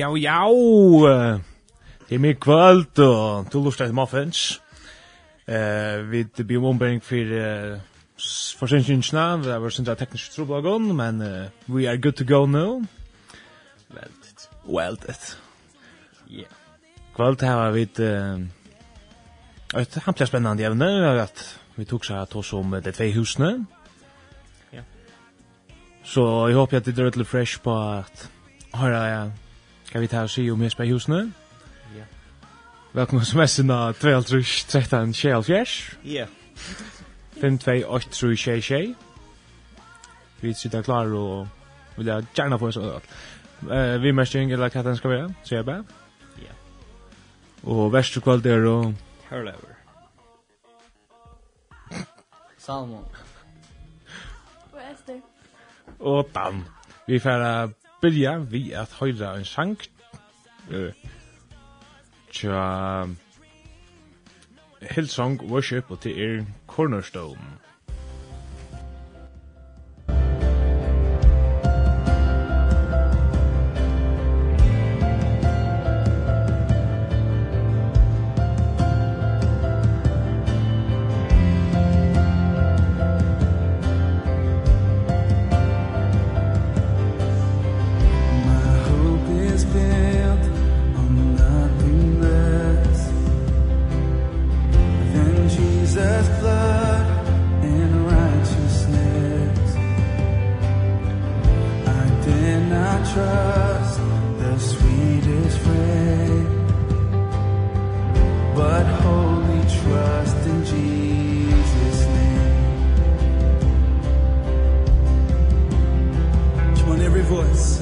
ja, ja. Det er mye kvöld, og du lustar til muffins. Eh, vi blir ombering for uh, forsinskinsna, vi har vært sindra teknisk troblagon, men uh, we are good to go now. Veldet. Veldet. Yeah. Kvöld her vi et, uh, et hampelig spennende evne, at vi tok seg at oss om de tvei husene. Ja. Så jeg håper at det er litt fresh på at høyre jeg Skal vi ta og si om Jesper Hjusne? Ja. Velkommen som SNA 12, 13, 24. Ja. 5, 2, 8, 3, 6, 6. Vi sitter klar og vil jeg gjerne få en sånn dag. Uh, vi mestring, eller hva den skal være, sier jeg bare. Ja. Og verste kvalt er og... Hørlever. Salmon. Og Esther. Og Dan. Vi færa byrja vi at høyra en sang uh, tja Hillsong Worship og til er Cornerstone. trust the sweetest friend. But wholly trust in Jesus name. Come on every voice.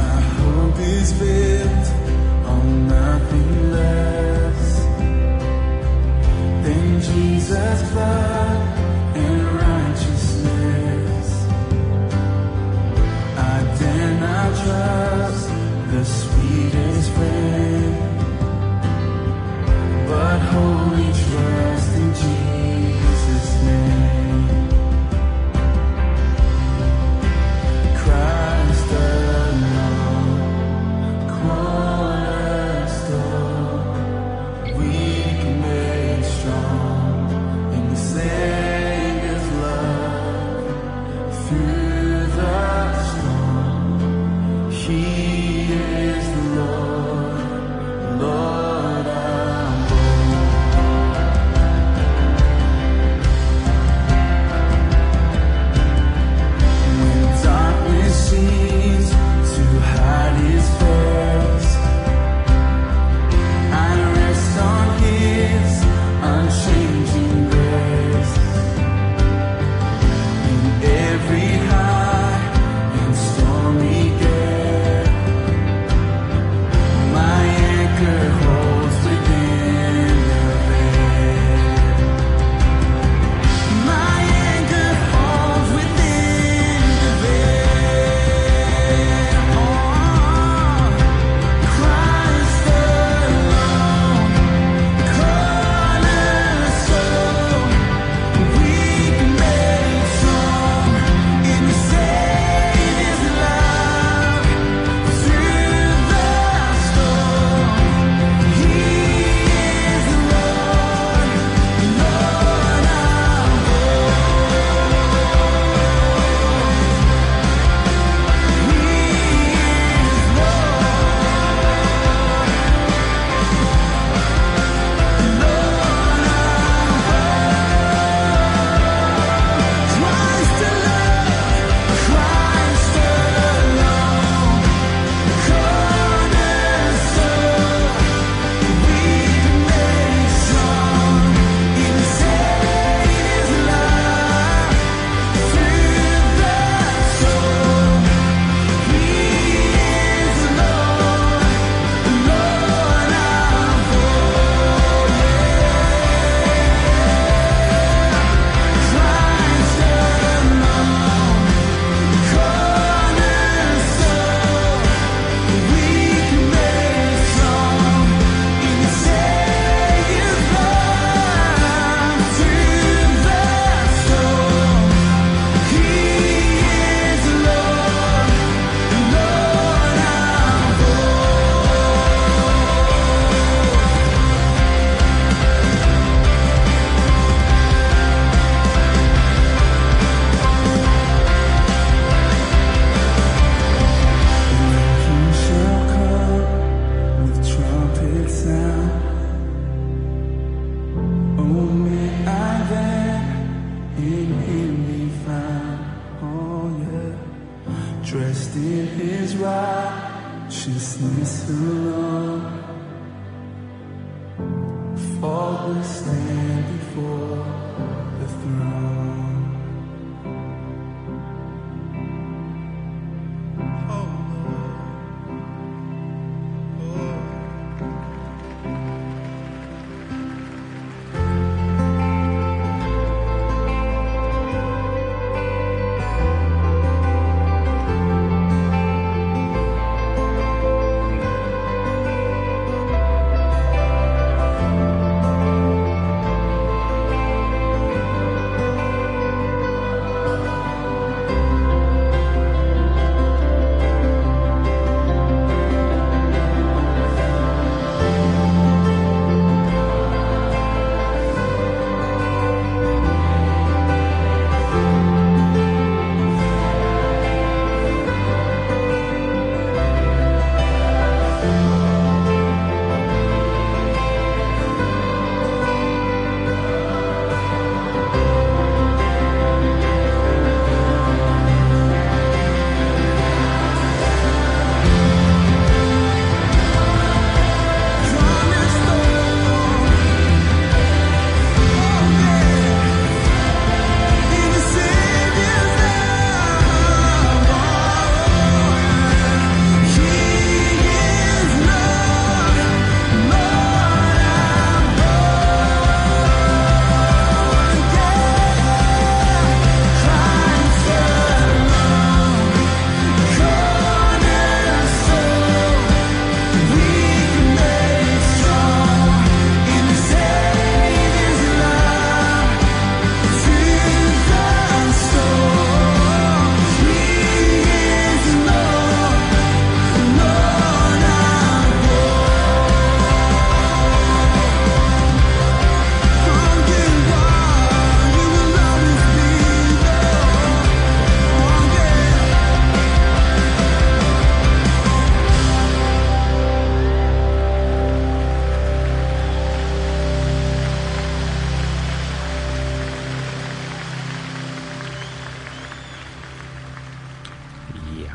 My hope is built on nothing less than Jesus' love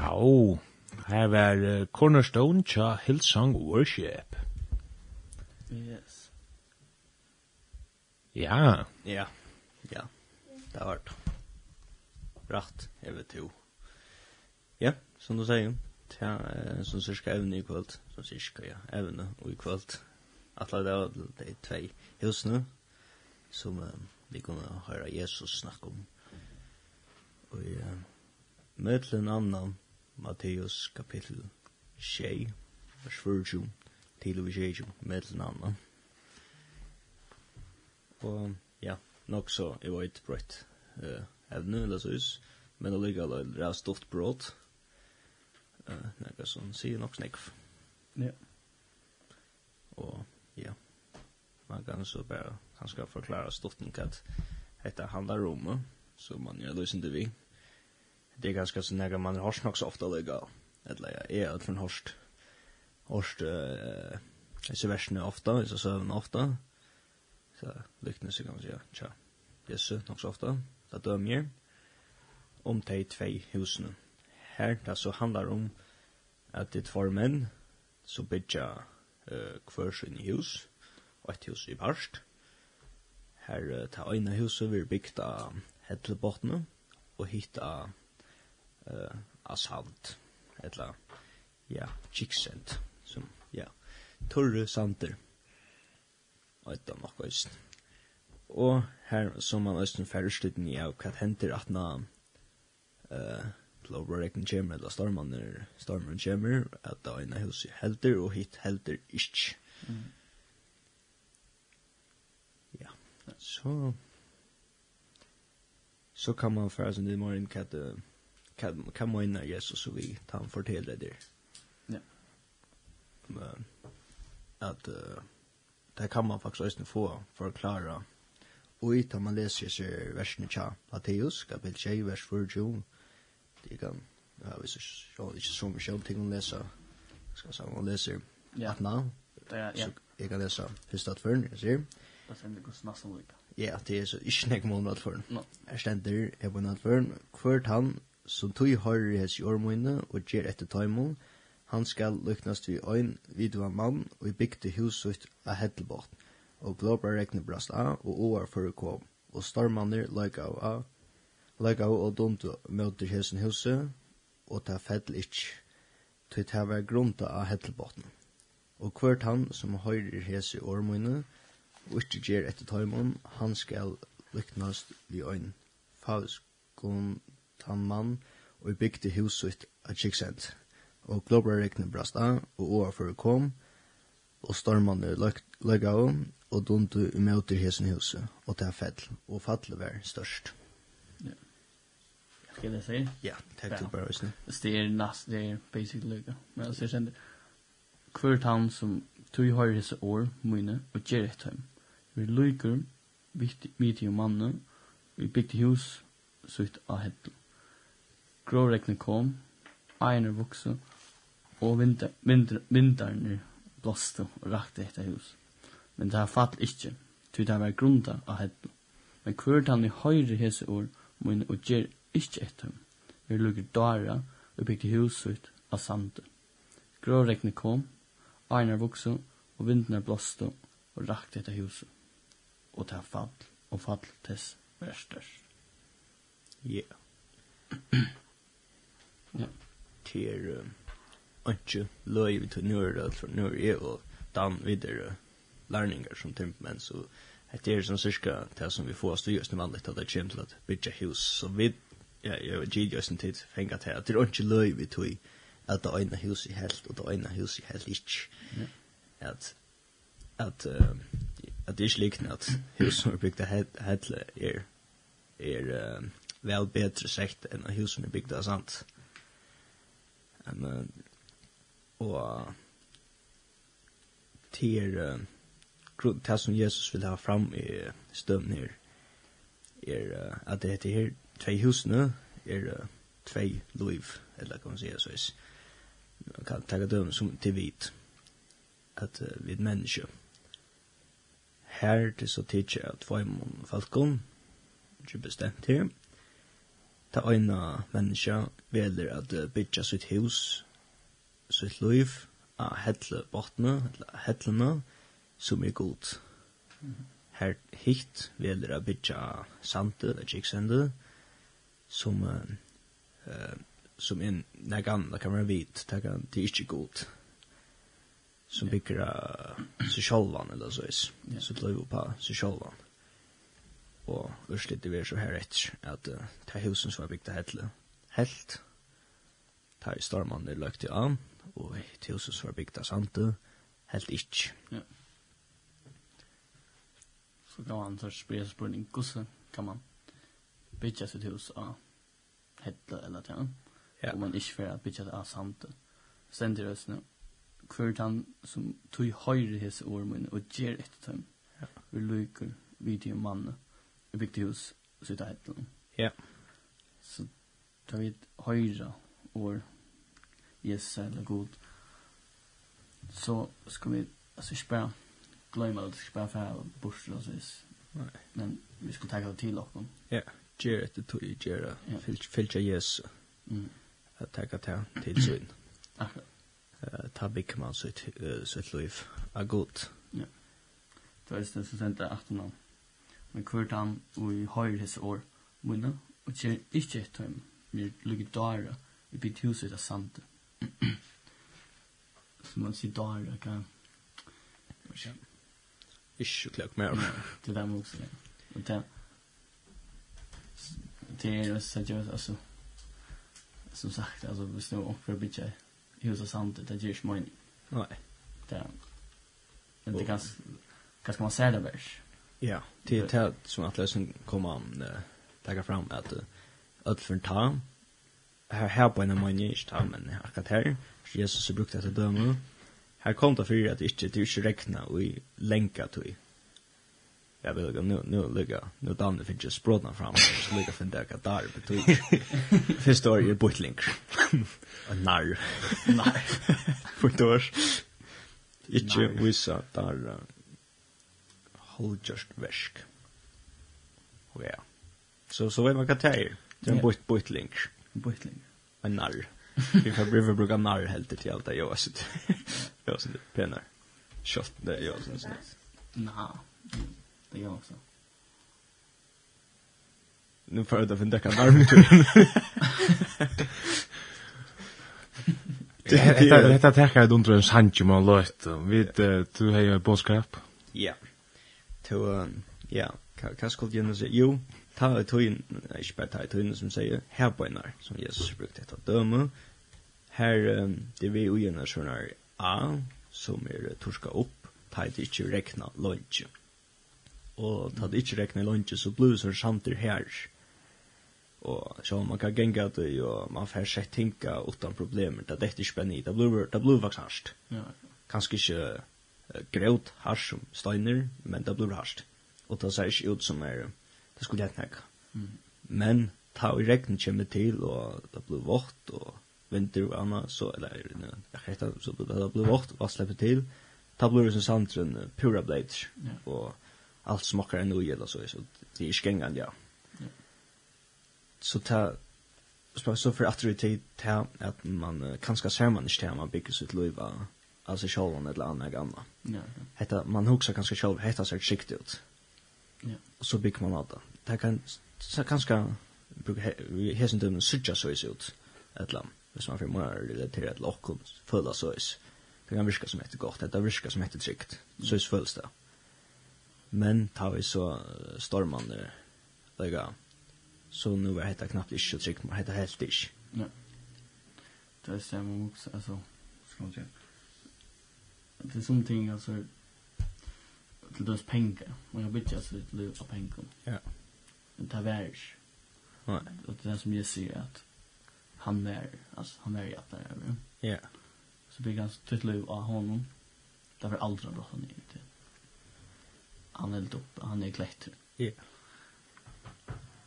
Jo, her var uh, Cornerstone tja Hillsong Worship. Yes. Ja. Ja, ja. Det har vært rett, jeg vet jo. Ja, som du sier, tja, som cirka evne i kvöld, som cirka, ja, evne og i kvöld. Atla det var de tvei hilsene som vi kunne høre Jesus snakke om. Og uh, møtlen annan, Matteus kapittel 6, vers 40, til og 20, mellom Og ja, nok så jeg var et brøtt uh, evne, eller så hus, men det ligger et rævst stoft brøtt, uh, nekka som sier nok snekv. Ja. Og ja, man kan så bare, han skal forklare stoften hva dette handler om, så man gjør løsende vi. Ja det er ganske sånn at man har snakket så ofte lägga eller jag är hårst. från horst horst eh så värsne ofta så sövn ofte. så lycknas så kan ja tja yes nok så ofte. Da dömer om de tvei husene. Her, det så handlar om at det var menn som bygga uh, hver sin hus og et hus i barst. Her, uh, ta ena huset vil byggt av Hellebottne och hitta eh asalt eller ja kiksent, som ja torre santer og det nok også og her som man østen færrestiden i av hva henter at na uh, Lover Rekken Kjemmer, eller Stormannen, Stormannen Kjemmer, at det ene huset helter, og hit helter ikke. Mm. Ja, så, så kan man fære sin i morgen hva det hva kan man Jesus og vi han fortäller det. Ja. Men at uh, det kan man faktisk også få for å klare. Og i utan man leser sig versene i Matteus kapitel 6 vers 4. Det kan ja, hvis jeg så ikke så mye mycket ting å lese, skal jeg säga man lese Ja. at nå. Ja, ja. Jag kan läsa at før, jeg sier. Det sender det går snabbt som Ja, det er så ikke inte någon månad förn. Är stender, jeg på natt før. Hvert han som tui høyrer hes jordmøyne og gjer etter tøymon, han skal lyknast vi øyn vidua mann og i bygde huset av Heddelbått, og globra regnet brast av og oar for kom, og stormanner løyga av av, løyga av og dundu møter hesen huset, og ta fedl ikk, tui ta var grunta av Heddelbåtten. Og hvert han som høyrer hes i ormøyne, og ikkje gjer etter tøymon, han skal lyknast vi øyn, falskon han mann og i bygde huset av Kiksent. Og globrarekene brast av, og overfor kom, og stormene løg av, og dundu i møter hesen huset, og det er fell, og fallet var størst. Ja. Skal jeg si? Ja, takk til bare høysen. Det er nast, det er basic løg Men altså, jeg kjenner, hvert han som tog har hese år, mine, og gjer et hjem. Vi løyker, midt i mannen, vi bygde hus, sutt av hettelen. Gråregnen kom, eierne vokse, og vinter, vinter, vinterne blåste og rakte etter hus. Men det har fatt ikke, ty det var grunda av hedden. Men kvart han i høyre hese år, mun og gjer ikke etter ham. Vi lukker dara og bygde hus huset av sande. Gråregnet kom, eierne vokse, og vinterne blåste og rakte etter huset. Og det har fatt, og fatt tess var størst. Yeah. Ja. Til ikke løy vi til nøyre, for nøyre er og dan videre lærninger som temperament, så det er sånn cirka det som vi får stå i vanligt at det kommer til at bytja hus, så vi, ja, jeg var gild just en tid fengat her, at det er ikke løy vi til at det ene hus i helt, og det ene hus i helt ikke. At, at, uh, at det er ikke liknende at hus som er bygd av helt, er, er uh, vel bedre sekt enn hus som er bygd av sant men och till grunn till som Jesus vil ha fram i stund här är at det heter her två husene er är två liv eller kan man säga så is man kan ta døm som til vit at att vid menneske her til så tidigt att två falkon ikke bestemt her ta eina menneske veler at bytja sitt hus, sitt liv, av hetle botne, hetlene, som er god. Her hitt veler at bytja sante, eller kiksende, som, uh, som en negan, da kan man vit, det er ikke god. Som bygger av seg sjolvan, eller så is, sitt liv på seg sjolvan og urslit det var så her etter at uh, det er husen som er bygd av Hedle helt det er stormene løgt i an og det husen som er bygd av Sante helt ikke ja. så kan man så spørre spørning hvordan kan man bygge sitt hus av Hedle eller til an ja. om man ikke får bygge det av Sante stender oss nå hver han som tog høyre hese ormen og gjer etter dem ja. vi lykker videre mannen vi bygde hus och sitta ett. Ja. Så tar vi ett höjra år Jesus eller god så skal vi altså ikke bare glömma att det ska bara för bort och så Nei. Men vi ska ta det till och Ja. Ger det tog, ger det. Filcha Jesus. Mm. Att ta det til sin. Akkurat. Eh ta big man så så liv. av god. Ja. Det var det som sendte 18 namn men kvart han og i høyre hese år munna, og kjer ikkje et tøym, mer lukket dara, i bytt huset av sante. Så man sier dara, ka, Ikke klok mer. Det der må også, og det, det er jo seriøst, altså, som sagt, altså, hvis det var opp for å hus av sante, det gjør ikke mening. Nei. Det, men det kan, kan man säga det värst. Ja, det er det som at lösen kommer att lägga fram att öll för ta. her her på en av mange, ikke ta, men akkurat her, här. Jesus har brukte att døme, her kom det for at det ikke, det inte du inte räkna och länka till. Jag vill gå nu nu ligga. Nu dan det ikke språdna fram. Så ligga för det att där betyg. Første år är butling. Narr. Narr. För då. Ikke vissa där halvgjørst versk. Og ja. Så så vet man hva det er. Det er en bort bortling. Bortling. En narr. Vi får bli för bruka narr helt till allt det jag har sett. Jag har sett pennar. Shot det jag har sett. Nej. Det jag också. Nu får jag finna kan varmt. Det det det tackar jag under en sancho man låt. Vi du har ju boskap. Ja. Så ja, hva skulle jeg nå? Jo, ta i tøyen, ikke bare ta i tøyen som sier herbøyner, som Jesus brukte etter døme. Her, det vi ugjennom sånne A, som er torska opp, ta i det ikke rekna lunch Og ta det ikke rekna lunch så blir det sånn samtidig her. Og så man kan genga det, og man får sett tinka utan problemer, det er ikke spennende, det blir vaksarst. Kanskje ikke grøt hars som steiner, men det blir harst. Og det ser ikke ut som er, det skulle jeg tenke. mm. Men ta i regn kommer til, og det blir vått, og vinter og annet, så, eller, jeg vet ikke, så det blir vått, og slipper til, det blir det som sandren, pura bleit, ja. og alt smakker okkar ui, eller så, så det er ikke engang, ja. ja. Så ta, så for at det er tid til at man, kanskje ser man ikke til man bygger sitt liv av, alltså själva eller annat gamla. Ja. Hetta man huxar kanske själv hetta så skikt ut. Ja. Och så bygger man av det. Det kan så kanske bruka hesen dömen sucha så is ut. Eller hvis man får mer eller till ett lock och fulla så is. Det kan viska som heter gott, det viska som heter tryggt. Så is fullt det. Men tar vi så stormande lägga. Så nu är det knappt så tryggt, man heter helt inte. Ja. Det är samma också alltså. Ska man säga. Det till ting alltså till dess pengar. Man kan byta sig till liv av pengar. Ja. Det är världs. Nej. Och det är det som jag ser att han är, alltså han är jättare över. Ja. Så det är ganska till liv av honom. Därför aldrig har han inte. Han är lite uppe, han är klätt. Ja.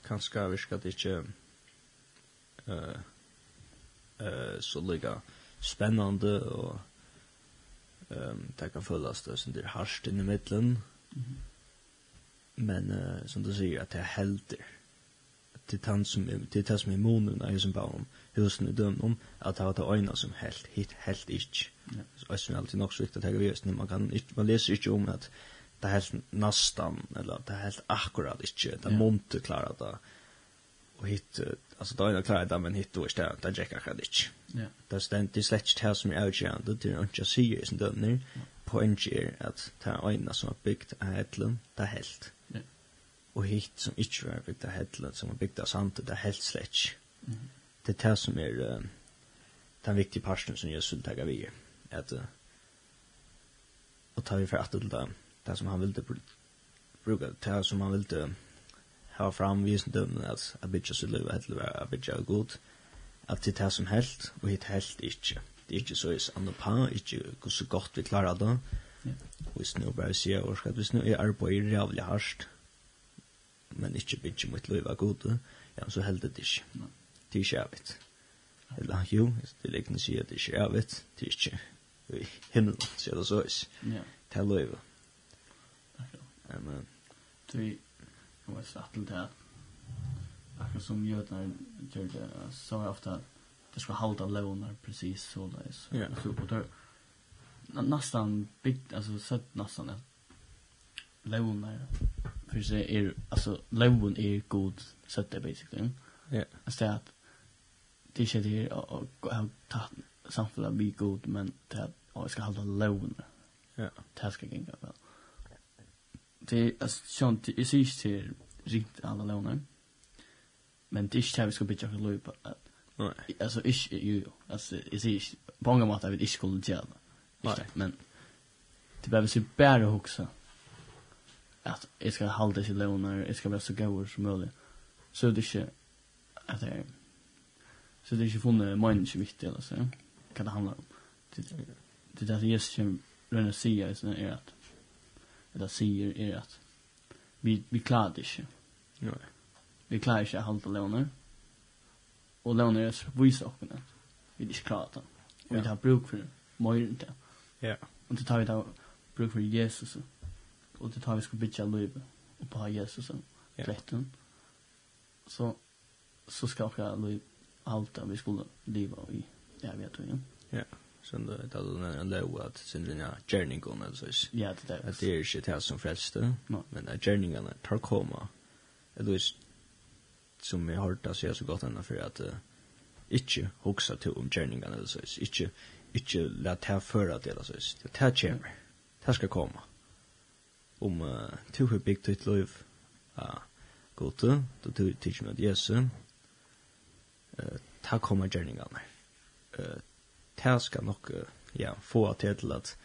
Kanske vi ska inte eh uh, eh uh, så lika spännande och um, det kan føles det som det er harsht inn i midtelen. Men uh, som du sier, at det er helter. Det er det som er månen av husen på husen i dømen om, at det er det øyne som helt, hit helt ikke. Ja. Så det alltid nok så viktig at det er just, man, kan, ikke, man leser ikke om at det er helt nastan, eller det er helt akkurat ikke, det er ja. månte klarer det, og hit alltså då är det klart men hit då istället det där Jack Kadic. Ja. Där ständ det släckt här som är outgående det är inte så ju isn't det nu point here att ta ena som har byggt Hedlund där helt. Ja. Och hit som inte var byggt där hetlen som har byggt där sant där helt släckt. Mm. Det är det som är den viktiga parten som jag skulle vi vid att och ta vi för att det där som han ville bruka det som han ville ha fram visen dømmen at a bitja sitt liv, at løy a bitja er god at det er som helt og hit helt ikke. det er ikke så is andre pa, ikke hvor så godt vi klarer det og is nu bare sier og at hvis nu er arbeid rævlig hardt, men ikke bitja mitt liv er god ja så helt det ikkje det er ikke avit eller jo det er ikkje sier det er ikkje det er ikke i himmelen sier det så is. Det er løy Amen. Tui, och var satt till det. Akkurat som jötnar gör det så är ofta det ska halda lånar precis så där så. Ja. Så på det nästan bit alltså sett nästan att lånar för sig är alltså lån är god sett det basically. Ja. Alltså att det är det här och har tagit samfunnet bli god men det jag ska halda lånar. Ja. Det ska gänga väl. Mm det är sånt det är sig till rikt alla lånar. Men det är inte vi ska bitcha för att Nej. Alltså ish ju alltså är sig på många mått av ish skulle tjäna. Nej, men det behöver sig bättre också. Att jag ska hålla sig lånar, jag ska vara så god som möjligt. Så det är inte att det är så det är inte funnit mening så viktigt eller så. Kan det handla om. Det det där just som Rönna säger är att eller sier er at vi, vi klarer det ikke. Jo. Vi klarer ikke å holde låner. Og låner er viser oss at vi ikke klarer det. Og vi tar bruk for møyren til. Ja. Og det tar vi da bruk for Jesus. Og det tar vi skal bytja livet og på Jesus og ja. retten. Så, så skal vi ha liv alt det vi skulle leva i. Jeg vet jo. Ja. ja. Sen då det då när en low att sen den ja journey går alltså. Ja, det där. Att det är shit här som frälste. Men den journey går tar komma. Det är som jag har hört att så gott ända för att inte huxa till om journey går alltså. Inte inte låt här för att det alltså. Det tar chamber. Det ska komma. Om uh, to hur big to live. Ah. Gott, då tog teach mig att Jesus. Eh, ta komma journey går. Eh, det skal nok ja, få til at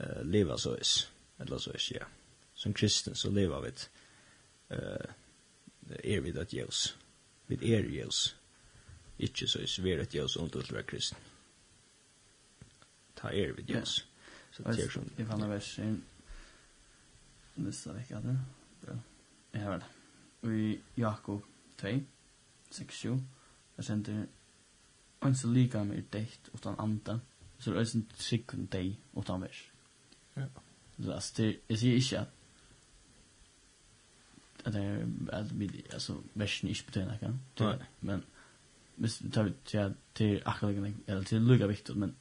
uh, leva så is, eller så is, ja. Som kristen så lever vi uh, er vi det jøs, vi er jøs, ikke så is, vi er et jøs under til å være kristen. Ta er vi jøs. Så det er sånn. Jeg fann av vers, mista vekk av det, bra. Jeg har det. Og Jakob 2, 6-7, der sender Ens lika med er deitt utan anda, så det är en trygg deg utan vers. Ja. Så Alltså, det, jag säger inte att att det är att vi alltså versen inte betyder något. Nej. Men hvis vi tar ut det til akkurat eller til lukka viktig, men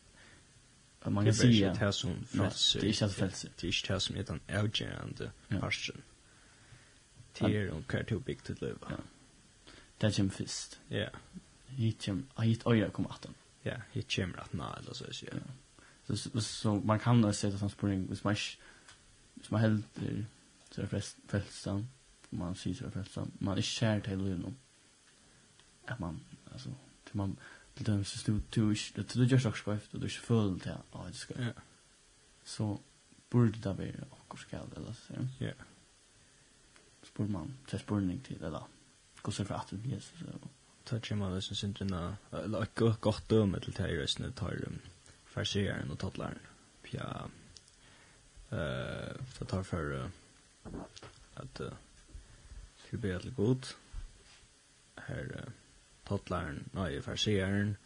man kan sige... Det er ikke det som frelse. Det er ikke det frelse. Det är inte det som är den avgjørende parsen. Det är om hver to bygd til løyva. Det kommer først. Ja hit kem hit öra kom att den. Ja, hit kem att nå eller så så. Så så man kan da se det som hvis with my with my health så fest festan man sier så festan man är kär till Lulu. at man altså, til man til dem så du, du det du just också på efter du är full till ja det skal, Ja. Så borde det vara och ska eller så. Ja. Spår man, så spår till det då. Går så det blir så ta kjema det som synd vinna, eller ikke godt døme til det her røstene tar um, farsieren og tattlæren. Pja, det tar for at vi ber til god, her tattlæren, nei, farsieren,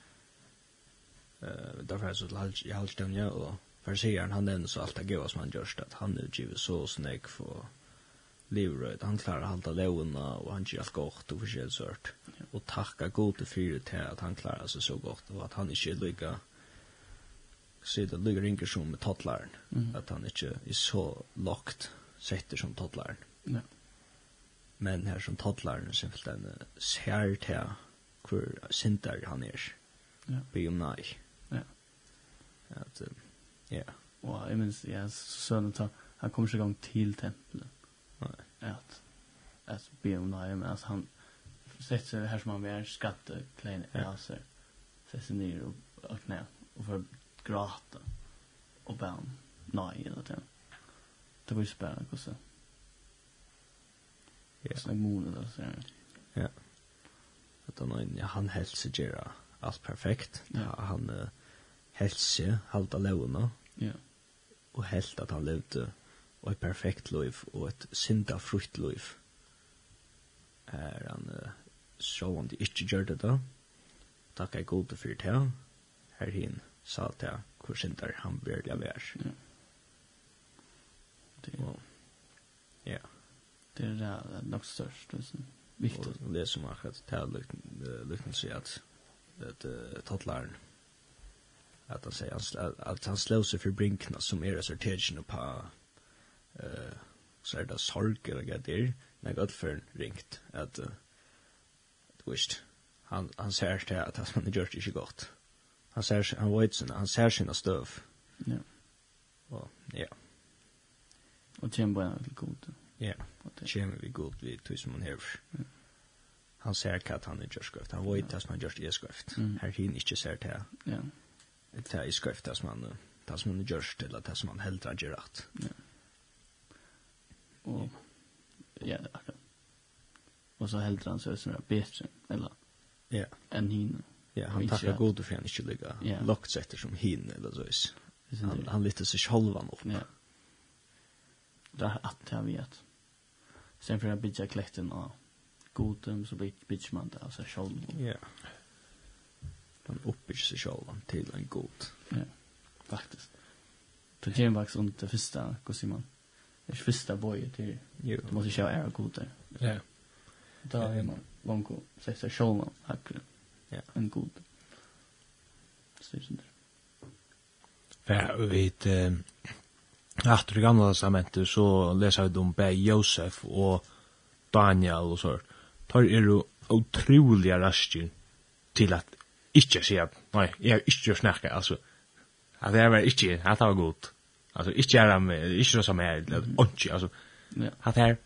derfor er det i til halvstøvnja, og farsieren han nevner så alt det gøy som han gjørst, at han utgiver så snakk for lever han klarar att hålla låna och han gör gott och försöker sort. Och tacka gode för till att han klarar sig så gott och att han inte är lika sida det ligger som med toddlaren. Mm. att han inte är så lockt sätter som toddlaren. Ja. men här som toddlaren sen för den ser till hur sintar han är ja. be om nej ja. Att ja. Och jag minns ja, så sönen tar han kommer sig igång till templet at at be om nej men alltså han sätter sig här som han er skatte klein alltså sätter sig ner och og knä och får gråta och be om nej eller det Det var ju spännande också. Ja. Snack eller så Ja. Att han han hälsar Gerard alt perfekt. Ja. Han uh, seg halda låna. Ja. Och helt att han levde og et perfekt liv og et synda frukt liv er han uh, så han de ikke gjør det da takk er god for det her hin sa til hvor synder han vil jeg være ja det og, ja. det er det nok størst viktig. Og det som har skett till lukten at att att tattlaren at han sier at han slår seg for brinkna som er resultaten på eh, så er det sorg eller hva det er, når jeg har ringt at uh, du visst, han, han ser til at han har gjort det ikke godt. Han ser, han vet sin, han ser sina støv. Ja. Og, ja. Og kjem bare til god. Ja, kjem vi god vid tog som han hever. Ja. Han ser ikke at han er gjort skrift. han vet at han har gjort det skrift Mm. Her hin ikke ser til ja. det er skrift det som han, det som han gjør til at det som han heldt har gjort rett. Ja og ja, akkurat. Og så helt han seg som er bedre, eller ja, enn hin. Ja, han tackar god för han inte ligga. Lockt sig efter som hin eller så is. Han han lyfter sig själv upp. Ja. Där att jag vet. Sen for jeg bygga klätten av godum så blir man det av seg själv. Ja. Han uppbygger sig själv till en god. Ja. Faktiskt. Så det faktisk under det første, hva sier man. Det er første bojet til Jo. Du måste köra era goda. Ja. Da er man langt och säger sig själv man högre. Ja. En god. Styrsen der. Ja, vi vet... Efter det gamla testamentet så läser vi om Bär Josef och Daniel och så. Tar er ju otroliga raster till att inte säga, nej, jag har inte snackat, alltså. Att det var inte, att det var gott. Alltså inte är han inte så som är inte alltså. Ja. Hat här.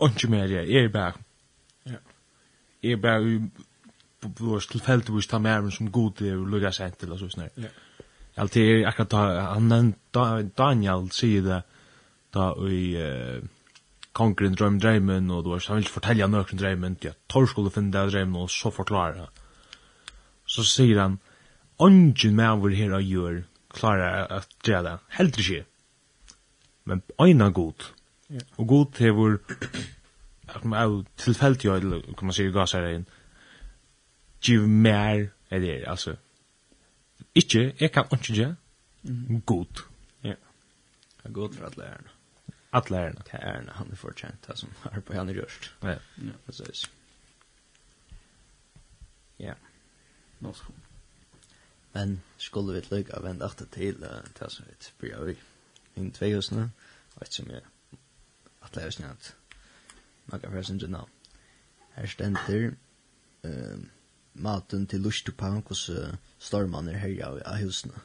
Inte mer det är bara. Ja. Är bara blå tillfället vi tar med som god det och lugga sig till och så snär. Ja. Allt är akkurat han Daniel säger det då i Conquering Dream Dreamen och då så vill fortälja några drömmen till att tor skulle finna drömmen och så förklara. Så säger han Ongen med över her og gör klara at göra det. Helt inte. Men ena god. Og Och god hevur av tilfeldig jag kan man säga gasar in. Giv mer er det altså. Inte jeg kan inte göra. God. Ja. God for at lærerne. At lærerne. Det är han er fortjent, det som er på han röst. Ja. Ja, precis. Ja. Något Men skulle vi lykke å vende etter til uh, til som vi bryr vi inn tvei husene, og ikke som jeg atle er snitt at man makka fyrir sin navn. Her stender uh, maten til lust på hos uh, stormene er herja av husene.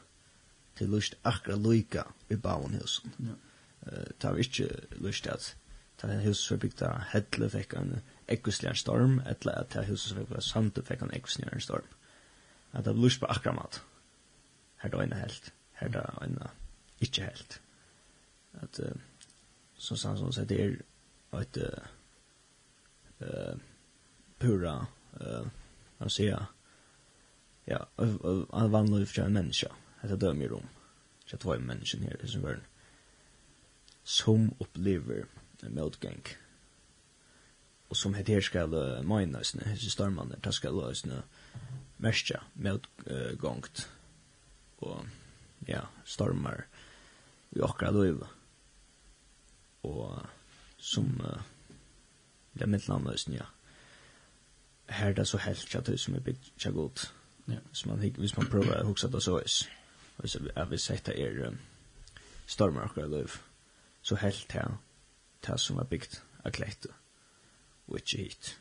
Til lust akkurat lykke i bavun husen. Ja. Uh, det vi ikke lust at ta hus for bygda hedle fekk en ekkuslian storm, etla at ta hus for bygda sandu fekk en ekkuslian storm at det lust på akkurat mat. Her det ene helt, her det ene ikke helt. At, uh, som sagt, som sagt, det er et uh, pura, uh, man sier, ja, av vanlig fra en menneske, etter døm i rom, ikke at det var en menneske her i sin verden, som opplever en motgang, og som heter skal uh, mine, jeg stormene, det skal løsne, mestja motgångt og ja, stormar i okra løyve. Og som uh, det er mitt landløsen, ja. Her det er så helt tjatt som er bygd tja god. Ja. Hvis man, hvis man prøver å huksa det så is, hvis jeg vil sette er um, stormar okra løyve, så helt tja tja som er bygd av klett og ikke hit.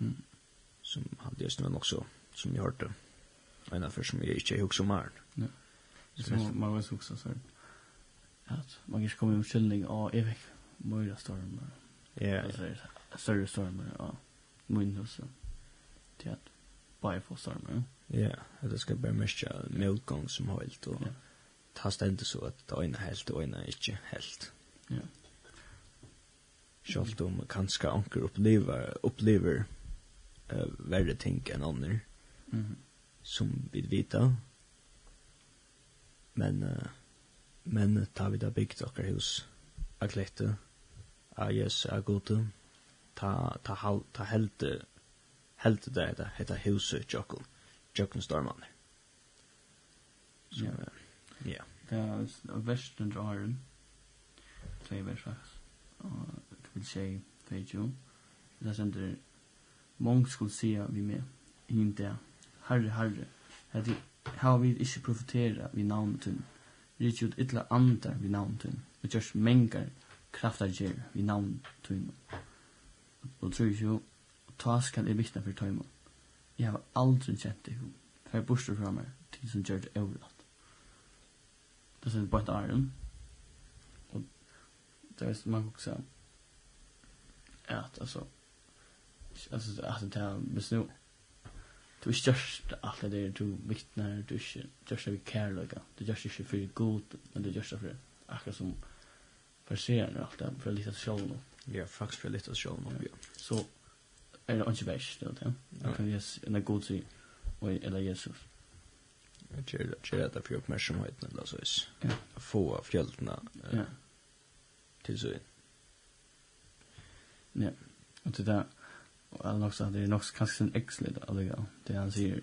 Mm. Som hadde just snøy nok så som jag hörde. En av som jag inte huxar om här. Ja. Som man var också så att man kanske kommer i omkylning av evig möjliga stormar. Ja. Alltså Större stormar av Windows. Det är att bara få stormar. Ja, det ska bara märka motgång som helt och ta ständ så att det ena helt och ena inte helt. Ja. Självt om kanske anker upplever upplever eh, värre ting än andra. Mm. Som vi vita. Men uh, men ta vi da bygd okkar hus av klette av Jesu av gode ta, ta, hal, ta helte helte det heta, heta huset jokken jokken stormanner så ja. ja. Det er versten til Aron tvei versaks og kvill tjei tvei jo. det er sender mong skulle sia vi med hinn det Herre, Herre, at hava vi ikkje profetera vi navn tunn, rikki ut ytla andar vi navn tunn, og gjørs mengar kraftar gjer vi navn tunn. Og tru jo, ta skal jeg vittna for tøymon. Jeg har aldri kjent det hun, for jeg borster fra meg, til som gjør det overlatt. Det er bare et arren, og det er man kan også, at altså, altså, at det er besnå, du är just allt det där du vittnar du är just av kärleka du är just inte för god men du är just för akkurat som förserar allt det för lite själv nu ja faktiskt för lite själv nu ja. Så är det inte värst det där jag kan ges en god sig och eller Jesus Jag tror att det är därför uppmärksamheten eller så vis. Få av fjälltna till så in. Ja, och det där han också det er nok kanskje en exlet allega, det han sier,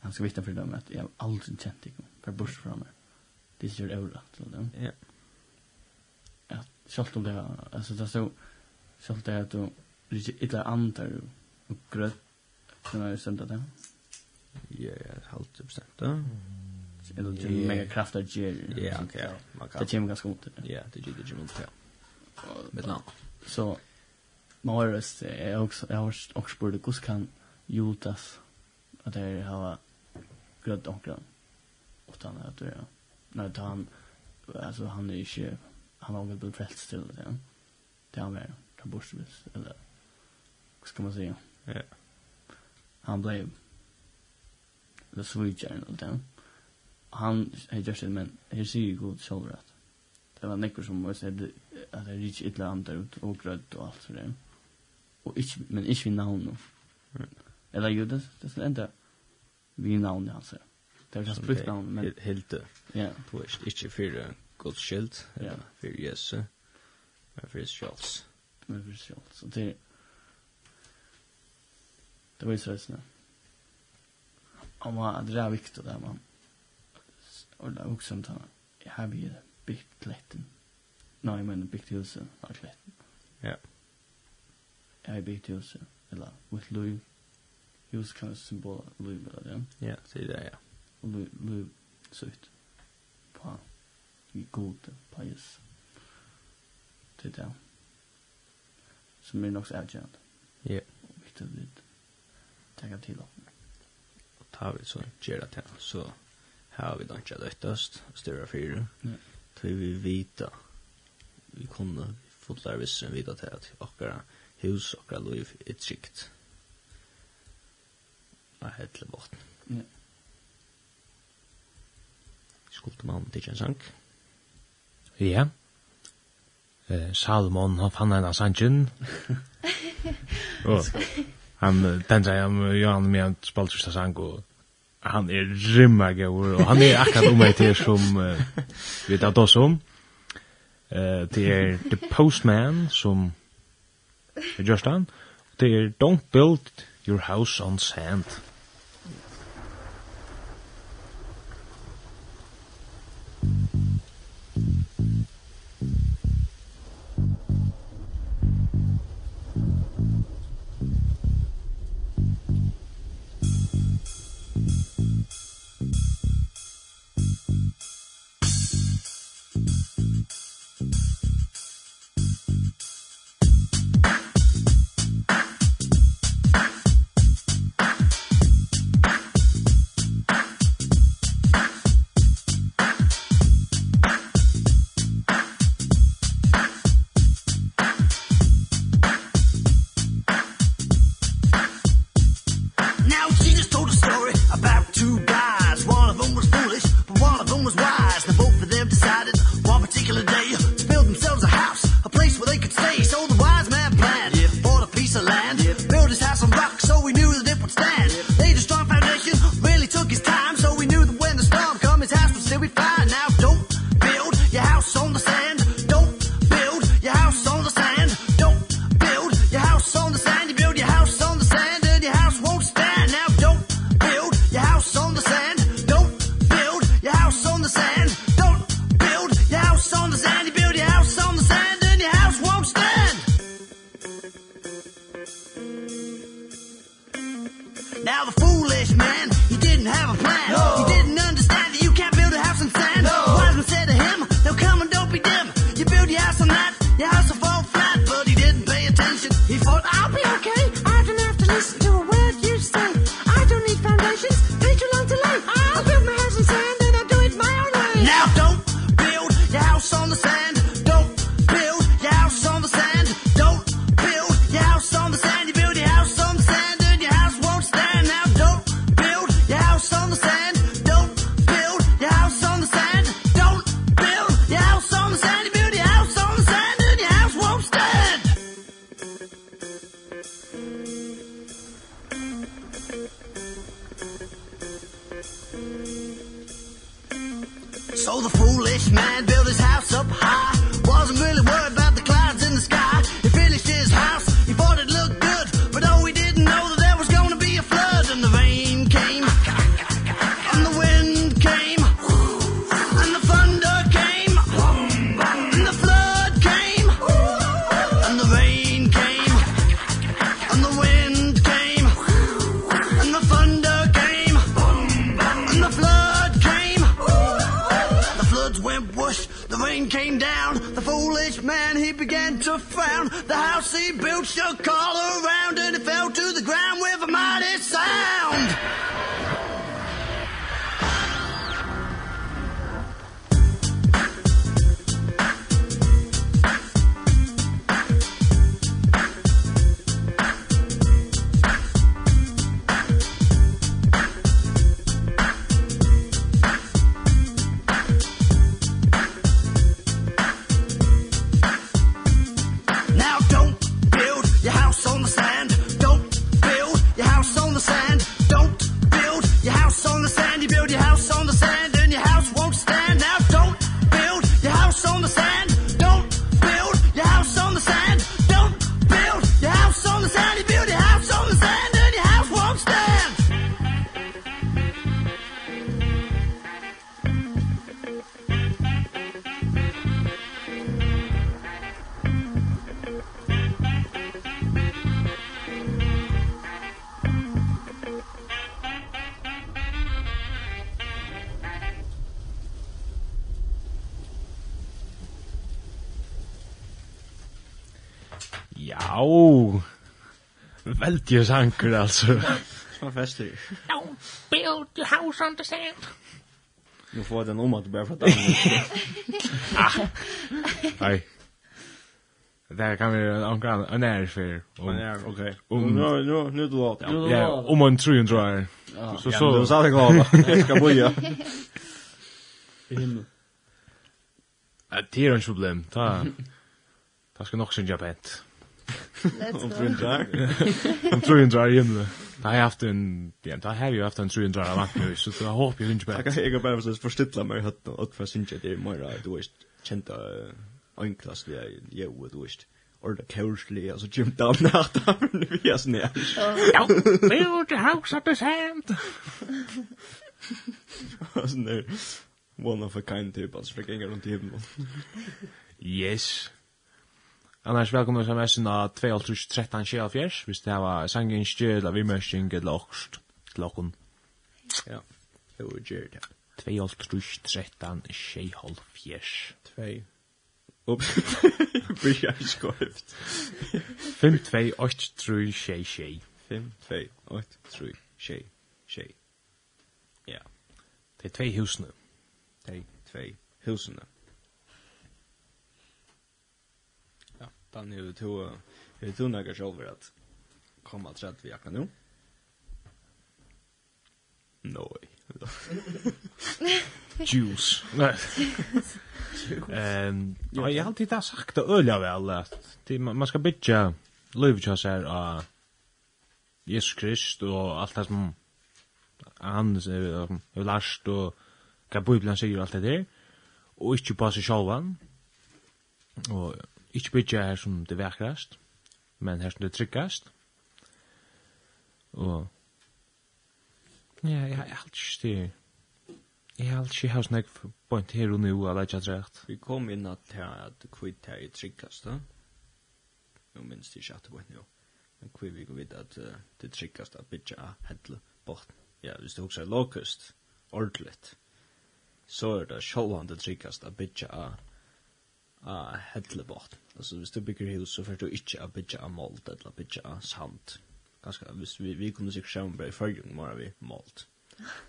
han skal vittna för dem jeg har aldri kjent dig för bors fra meg, det är ju euro till dem ja. Ja, självt om det altså det er så självt det at du det lite illa antar og grøtt, som är sent det. Ja ja helt bestämt då eller det är mega kraftar ger ja. Okej man kan det är ganska det. ja det är det är ont ja med namn så Morris är också jag har också spurt, kus kan Jutas att det har gröt och grön. Och han att det när han alltså han är ju han har blivit frälst till det. ja. Det han är ta bort eller vad ska man säga? Ja. Han blev the sweet journal den. Han har det, men här ser ju god självrätt. Det var nekker som måste att det är riktigt illa andra ut og grødd og alt for det. Mm og ikke, men ikke vi navn nå. Eller jo, det det er enda vi navn namn alltså. Det er just brukt navn, men helt ja, på ist inte för Guds skyld eller för Jesu. Men för Charles. Men for Charles. Så det Det var ju så här. Om man det där viktigt där man. det er også om här. jeg har ju byggt Nei, Nej, men byggt huset. Ja, klätten. Ja her huset, eller mitt liv. Hus kan være symbol av liv, eller det. Ja, det er det, ja. Og liv, liv søyt på i gode, på Jesus. Det er det. Som er nok så avgjørende. Ja. Og viktig å tenke til oss. Og tar vi så gjør det til, så har vi ikke løttast, større fire. Ja. Tror vi vita, vi kunne fotlar vissen vita til at okkara hus og kra liv er trygt. Nei, helt til bort. Ja. Skulle man til en sang. Ja. Eh, Salomon, han fann en av sangen. og han, den sier han, Johan, med en spaltrista sang, og han er rymma gaur, og han er akkurat om meg til som uh, vi tar oss om. Uh, det er The Postman, som Det gjørs den. Det er Don't Build Your House on Sand. veldig sanker alltså. Vad fester. Don't build your house on the sand. Nu får den om att börja prata om Nej. Där kan vi omkring en är för. okej. Nu nu nu då låt. Ja, om en tror jag Så så. Ja, det sa det går. Jag ska boja. I Himmel. Det er en problem. Ta. Ta skal nok synja pent. Om 300 Om 300 i himlen. Da har jeg haft en, ja, da har jeg haft en 300 av vattnet, så jag hoppas jag inte bättre. Jag kan bara förstilla mig att och för syns det är mer, du vet, kända enklast vi är, jo, du vet, orda kursli, alltså Jim Down natt av den vi är snär. Ja, det är vårt haus att besämt. Alltså, one of a kind typ, alltså, fick inga runt i himlen. Yes. Annars velkommen til SMS-en av 2.13.24, hvis det var sangenskje, eller vimmersing, eller okst, til okken. Ja, det var gjør det. 2.13.24. 2. 5-2-8-3-6-6. Ja. Det er tvei husene. Det er tvei husene. Dan är det två det två några själva att komma att vi kan nu. Nej. Juice. Nei. Ehm, jag har alltid där sagt det vel at att man skal ska bitcha Lovechas är a Jesus Krist og alt det som han har lært og hva Bibelen sier og alt det der og ikke på seg själva. og Ikke bytja her som det vekrast, men her som det tryggast. Og ja, jeg har alt ikke Jeg har alt ikke hatt nek point her og nu, eller ikke hatt Vi kom inn at her at kvitt her i tryggast, da. Nå minns det ikke at det var nu. Men kvitt vi går vidt at det tryggast at bytja hedle bort. Ja, hvis du også er lokust, ordentligt, så er det sjålande tryggast at bytja av uh, hellebåt. Alltså hvis du bygger hus så får du inte att bygga av malt eller bygga av sand. Ganska, hvis vi, vi kunde sikkert sjönbra i förrjung bara vi målt.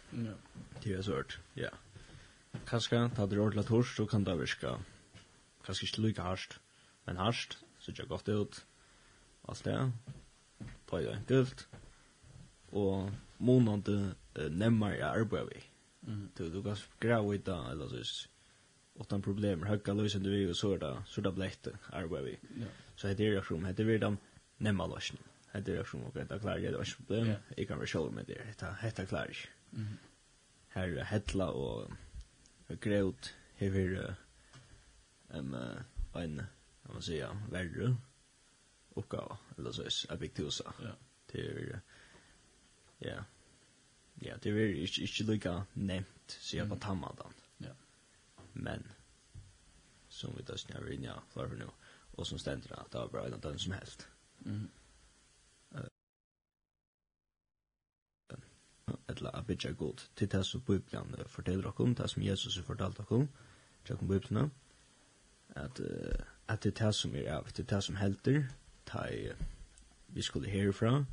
Ja. Det är svårt, ja. Kanske, ta det ordentligt torst, så kan det virka kanske inte lika harst, men harst, så det gott ut. Allt det, på det enkelt. Och månande eh, nemmare arbetar vi. Mm. Du, du kan gräva i det, eller så utan problem Högga lösen du och så är det, så är vad vi så det är ju det vi dem nämma lösen det är ju som att det klarar det var problem jag kan väl själv med det. Det heter klarar mhm här hetla och gråt hever en en vad man säger värre uppgåva eller så är viktusa ja. Det är ja. Ja det är ju inte lika nämnt så jag bara tammar men som vi tar nær inn, ja, klar for nå, og som stender at det var bra enn den som helst. Mm. Etla a bitja god, til det som Bibelen forteller okkom, det som Jesus har fortalt okkom, tjekk om Bibelen, at, at det er det som er av, det er det som helter, ta i, vi skulle herfra,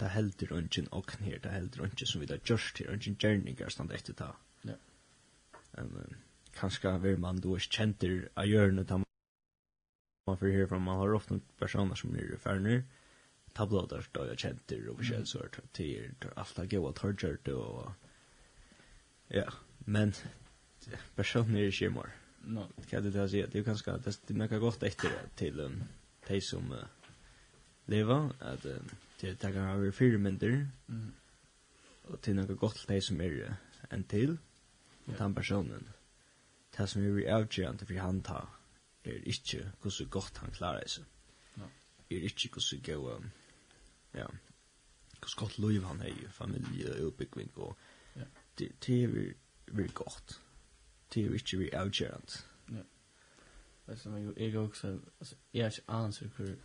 ta helter ungen og her, ta helter ungen som vi da gjørst her, ungen gjerninger stand etter ta. Ja. Um, kanskje vil man då är känter av görnet han man för här från man har ofta personer som är färner tablådar då jag känter och förskäl så att det är allt att ja men personer är ju mer no. Kan det til å si det kan ska det det märker gott efter till um, de som lever att det tar över fyra minuter och till något gott de som är en till och den personen det som er avgjørende for han ta, det er ikke hvordan godt han klarer seg. Ja. Det er ikke hvordan gå, ja, hvordan godt liv han har, familie, utbyggving, og ja. det, det er veldig godt. Det er ikke veldig avgjørende. Ja. Alltså men jag går också alltså jag är ansvarig för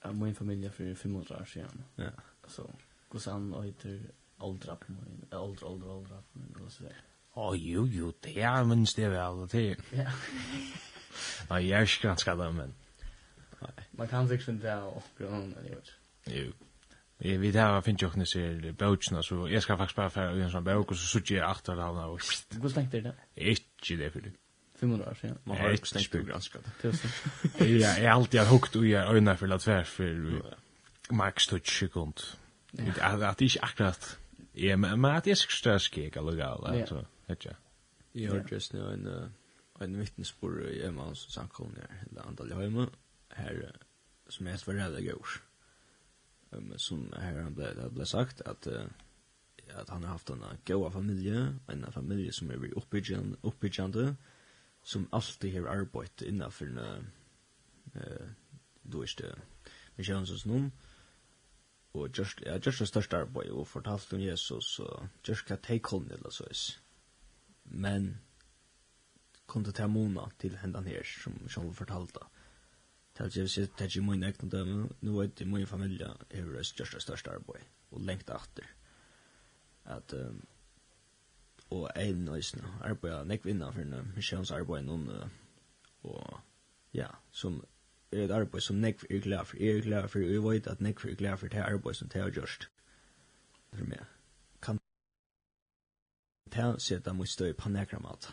att min familj för 500 år sedan. Ja. Så kusan och heter åldrar på min åldrar åldrar på men då så där. Å, jo, jo, det er minst det vel, det er. Ja. Nei, jeg er ikke ganske det, men... Man kan sikkert finne det av oppgrunnen, eller jo. Jo. Jeg vet her, jeg finner jo ikke disse bøtjene, så jeg skal faktisk bare fære en sånn bøk, og så sutter jeg akter av henne, og... Hvor stengt er det? Ikke det, for det. 500 år sedan. Man har också stängt på granska det. Tusen. Ja, jag har alltid hukt og jeg øyne for att tvär for max 20 sekund. Att det är inte akkurat. Ja, men att det är så störst kek, alltså. Ja. Ikke? Jeg har just nu en, en vittnesbord i Emmans samkomne her, eller Andal i her som er var redde gørs. Um, som her han ble, det ble sagt at, uh, at han har haft en gøy familie, en familie som er oppbyggjande, oppbyggjande som alltid har arbeidt innenfor en, uh, du er ikke, misjonsens noen, og just, ja, just det største arbeidet, og fortalt om Jesus, og just hva teikolen eller så is men kom det til Mona til hendan her, som Sjål fortalte. Til jeg sier, det er ikke min egen døme, nå er det min familie er det største, største arbeid, og lengt etter. At, um, og en nøysene, arbeidet nekk vinner for en misjonsarbeid noen, og ja, som er et arbeid som nekk er glad for, er glad for, og jeg vet at nekk er glad for det arbeid som det har gjort for meg det seta mot støy på nekra mat.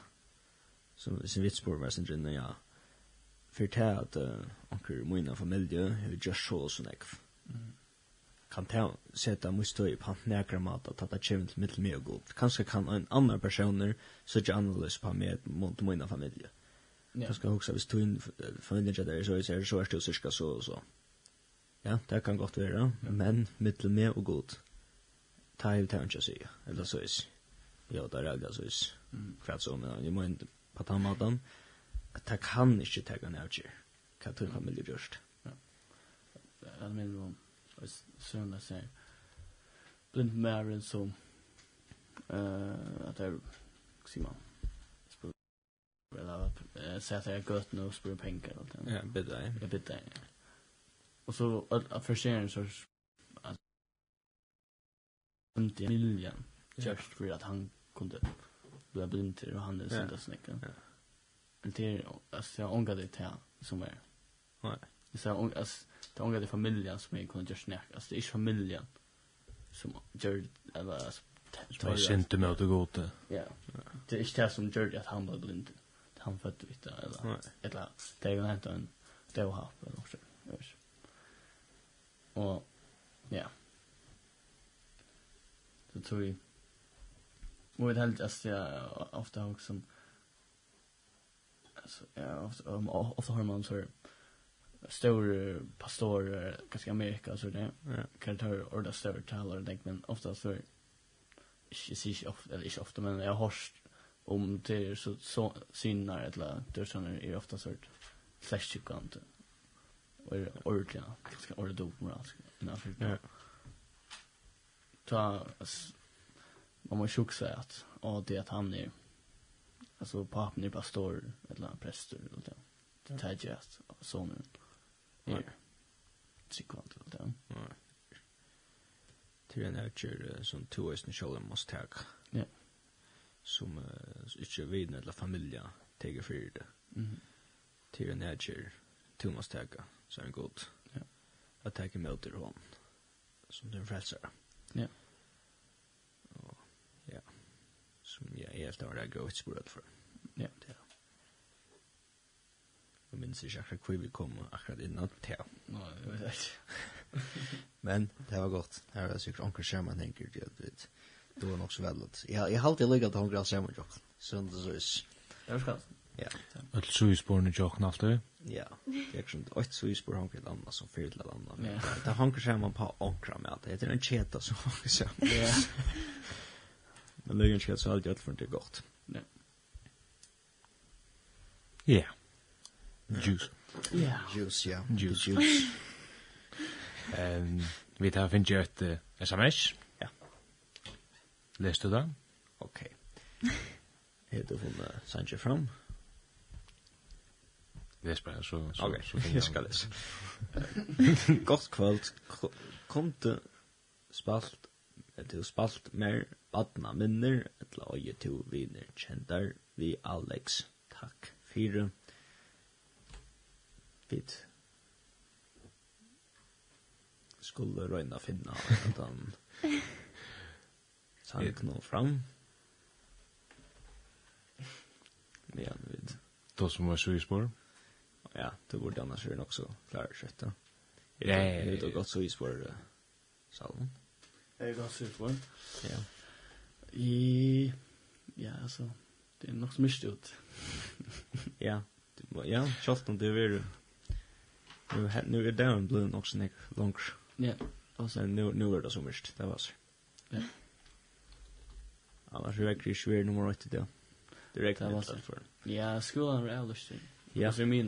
Som sin vitspår var sin drinne, ja. For det at uh, anker mina familie har just så sånn ekv. Mm. Kan det seta mot støy på nekra mat, at det kommer til mitt mye god. Kanskje kan en annan personer søtje annerledes på meg mot mina familie. Ja. Kanskje også hvis du familie der så er det så er det cirka så og så. Ja, det kan godt være, men mitt med og godt. Ta i tanke sig, eller så is. Ja, det är det så is. Kvart så men jag måste på ta maten. Att det kan inte ta kan jag ju. Kan du ha just. Ja. Jag menar om sen där blind Marin så eh att jag ser man. Eller säga att jag gått nu spår pengar och det. Ja, jag Ja, bitte. Och så att försäljningen så att 50 miljoner just för att han kunde bli blind till och han är sånt där snäcka. Ja. Men det är alltså jag ångrar det här som är. Nej. Så jag ång as det ångrar det familjen som jag kunde just snäcka. Alltså det är familjen som gör eller alltså Det är inte med att gå till. Ja. Det är inte det som gör att han blev blind. Han född vitt eller eller det är ju inte en det eller något sånt. Jag vet Och ja. Så tror jag Och det helt alltså jag ofta har också alltså jag ofta um, ofta har man så stor pastor kanske Amerika så det kan ta orda stor talar tänk men ofta så jag ser ofta eller inte ofta men jag har om det är så, så synar eller det såna är ofta så flash chicant och ordentligt ganska ordentligt moraliskt. Ja. Ta man måste också att ja, det att han är alltså papen är pastor eller präster eller det. Det tar ju att sonen är psykvant eller det. Till en outcher som två är snälla måste ta. Ja. Som inte vid eller familja teger för det. Mhm. Det är en outcher två måste ta så är det gott. Ja. Att ta emot det hon som den frälsare. Ja. Yeah. som jag helt har det gått språk för. Ja, det är. Jag minns inte akkurat hur vi kom akkurat innan. Ja, jeg vet ikke. Men det var gott. Det var säkert anker skärmen tenker jag att vet. Det var nok så väl. Jeg jag har alltid legat til hungrar skärmen jo. Sånn det så är. Det var skatt. Ja. Att så är spåren jag. Ja. Det er sånn, åt så är spår hungrar landa som fel till landa. Det er hungrar skärmen på ankra med. Det er en cheta som hungrar. Ja. Men det är inte så alltid att det är gott. Nej. Ja. Juice. Ja. Juice, ja. Juice. Juice. Ehm, vi tar finns ju ett SMS. Ja. Läste du det? Okej. Är du från Sanchez fram? Läs bara så så okay. så kan jag ska läsa. Gott kvöld. Kom du spalt at du spalt mer badna minner, etla oie to viner kjentar vi Alex. Takk fire. Bit. Skulle røyna finna at han sank nå fram. Men vid. Då som var sjöspår? Ja, det borde annars är den också klara kött. Ja, det har gått så i spår salmen. Jeg er ganske är ganska svårt. Ja. I ja, altså... det er nok så mye ut. ja. Ja, kjalt om det är Nu har nu är down blue nog så nick långt. Ja. Alltså nu nu är det så mycket. Det var så. Ja. Annars är det ju nummer 8 då. Direkt alltså för. Ja, skolan är alldeles. Ja, för mig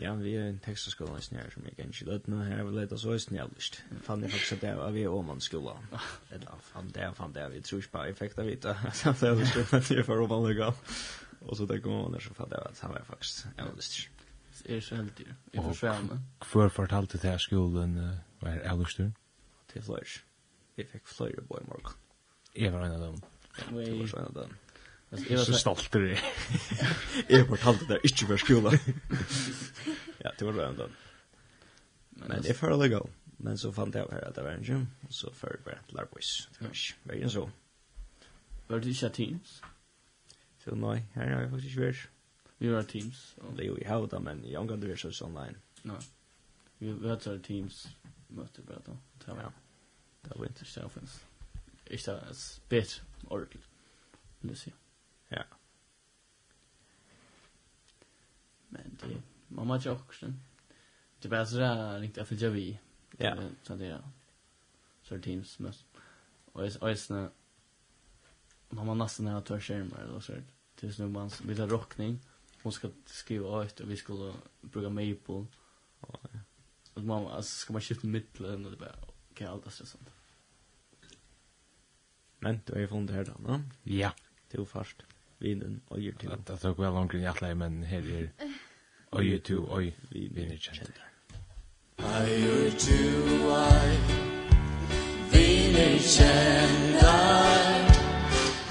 Ja, vi er en tekstaskola i snær som jeg kan ikke løtne, her vi leta oss også snjallist. Fann jeg faktisk at det var vi og man skola. Eller fann det, fann det, vi tror ikke bare effekt av vita, så det er jo at jeg får roman legal. Og så tenker man der, så fann jeg at han var faktisk, jeg. Det er så heldig, jeg forsvarer meg. Hvor fortalte det her skolen var her ellers du? Til fløyre. Vi fikk fløyre på i morgen. Jeg var en av dem. Jeg var en av dem. Så stolt er det. Jeg fortalte det ikke for skolen. ja, det var det enda. Men det var legal. Men så fant jeg her at det var en gym, og så før jeg bare til Larbois. Det var ikke vei enn så. Var det ikke Teams? Så nei, her har jeg faktisk ikke vært. Vi var Teams. Det er jo i havet men jeg omgang det er så online. Nei. Vi vet så Teams møter bare da. Ja. Det var ikke det. Ikke det. Ikke det. Ikke det. Ikke det. Ikke det. Ja. Men det mamma jag også. Det er bare så det där riktigt för vi. Ja. Så det er Så teams mest. Och är är snä. Mamma nästan när jag tar skärmar eller så. Tills nu man vill ha rockning. Hon ska skriva ut och vi skulle bruka maple. Ja. Och mamma alltså, ska man skifta mitten och det bara okej allt är stressant. Men du har ju funnit det här då, va? Ja. Det är först vinen og gir til. Det tok vel langt inn i men her er øyer til øy viner kjentar. Øyer til øy viner kjentar,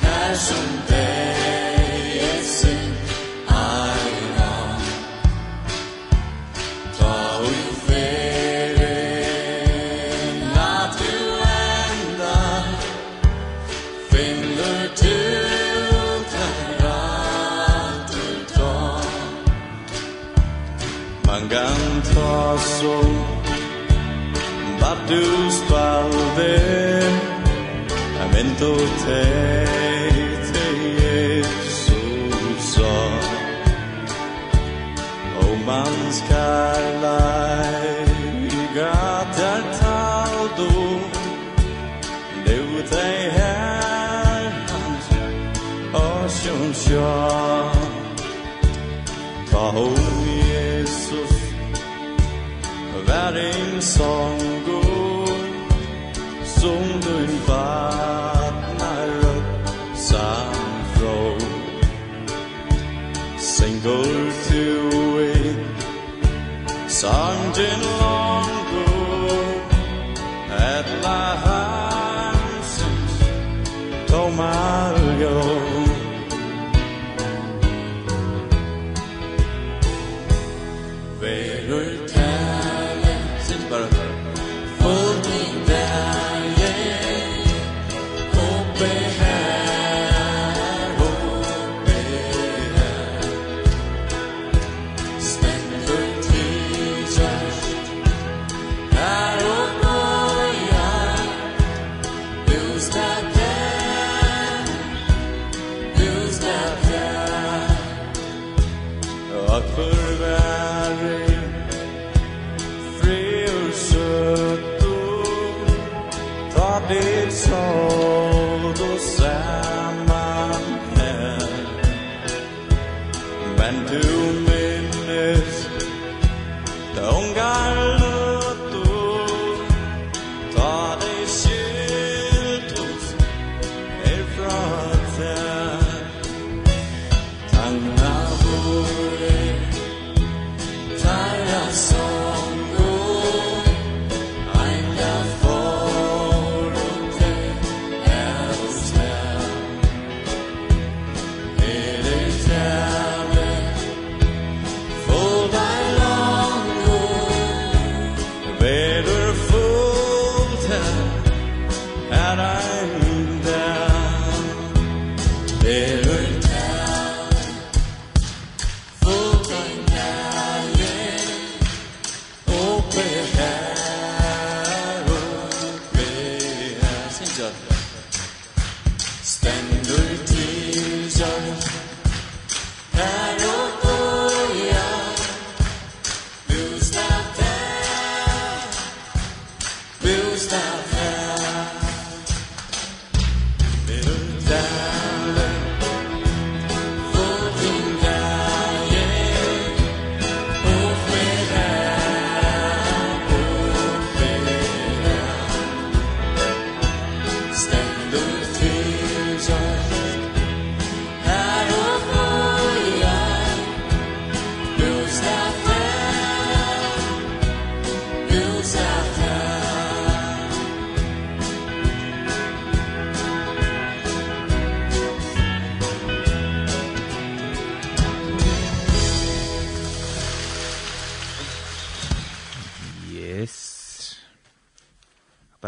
her som det passou Bateu spalde Amento te te Jesus O mans karlai Gatar taldo Leu te her Ocean shore Ta song.